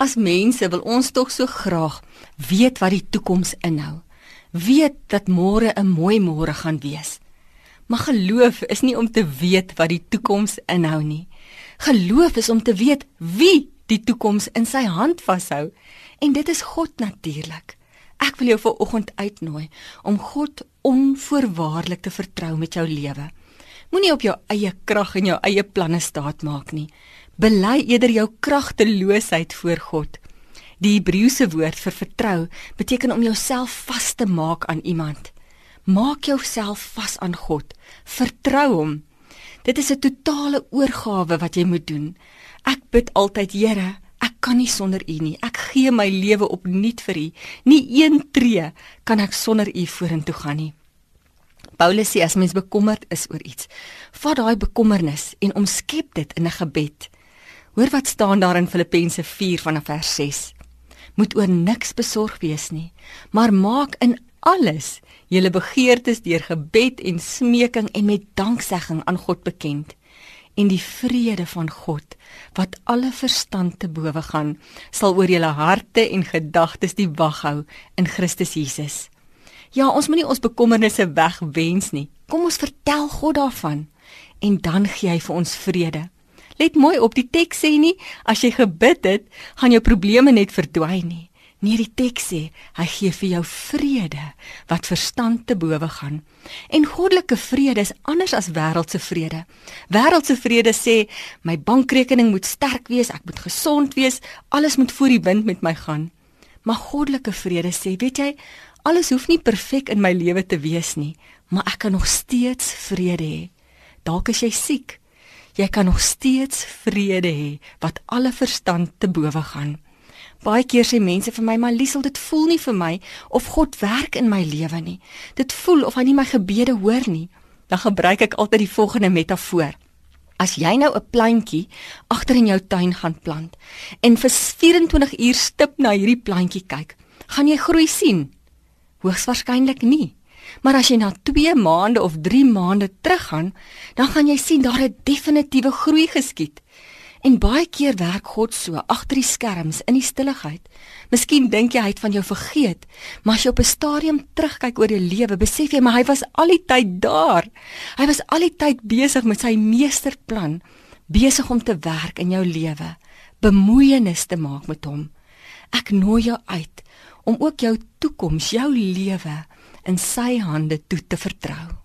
As mense wil ons tog so graag weet wat die toekoms inhou. Weet dat môre 'n mooi môre gaan wees. Maar geloof is nie om te weet wat die toekoms inhou nie. Geloof is om te weet wie die toekoms in sy hand vashou en dit is God natuurlik. Ek wil jou vanoggend uitnooi om God onvoorwaardelik te vertrou met jou lewe. Moenie op jou eie krag en jou eie planne staatmaak nie. Bely eerder jou kragteloosheid voor God. Die Hebreëse woord vir vertrou beteken om jouself vas te maak aan iemand. Maak jouself vas aan God. Vertrou hom. Dit is 'n totale oorgawe wat jy moet doen. Ek bid altyd, Here, ek kan nie sonder U nie. Ek gee my lewe opnuut vir U. Nie een tree kan ek sonder U vorentoe gaan nie. Paulus sê as mens bekommerd is oor iets, vat daai bekommernis en omskep dit in 'n gebed. Hoor wat staan daar in Filippense 4 vanaf vers 6. Moet oor niks besorg wees nie, maar maak in alles julle begeertes deur gebed en smeking en met danksegging aan God bekend. En die vrede van God wat alle verstand te bowe gaan, sal oor julle harte en gedagtes die wag hou in Christus Jesus. Ja, ons moenie ons bekommernisse wegwens nie. Kom ons vertel God daarvan en dan gee hy vir ons vrede. Let mooi op die teks sê nie as jy gebid het, gaan jou probleme net verdwyn nie. Nee, die teks sê hy gee vir jou vrede wat verstand te bowe gaan. En goddelike vrede is anders as wêreldse vrede. Wêreldse vrede sê my bankrekening moet sterk wees, ek moet gesond wees, alles moet voor die wind met my gaan. Maar goddelike vrede sê, weet jy, alles hoef nie perfek in my lewe te wees nie, maar ek kan nog steeds vrede hê. Dalk is jy siek, jy kan nog steeds vrede hê wat alle verstand te bowe gaan. Baie keer sê mense vir my, "Maar Liesel, dit voel nie vir my of God werk in my lewe nie. Dit voel of hy nie my gebede hoor nie." Dan gebruik ek altyd die volgende metafoor. As jy nou 'n plantjie agter in jou tuin gaan plant en vir 24 uur stip na hierdie plantjie kyk, gaan jy groei sien? Hoogs waarskynlik nie. Maar as jy na 2 maande of 3 maande teruggaan, dan gaan jy sien daar 'n definitiewe groei geskied. En baie keer werk God so agter die skerms in die stilligheid. Miskien dink jy hy het van jou vergeet, maar as jy op 'n stadium terugkyk oor jou lewe, besef jy maar hy was al die tyd daar. Hy was al die tyd besig met sy meesterplan, besig om te werk in jou lewe, bemoeienis te maak met hom. Ek nooi jou uit om ook jou toekoms, jou lewe in sy hande toe te vertrou.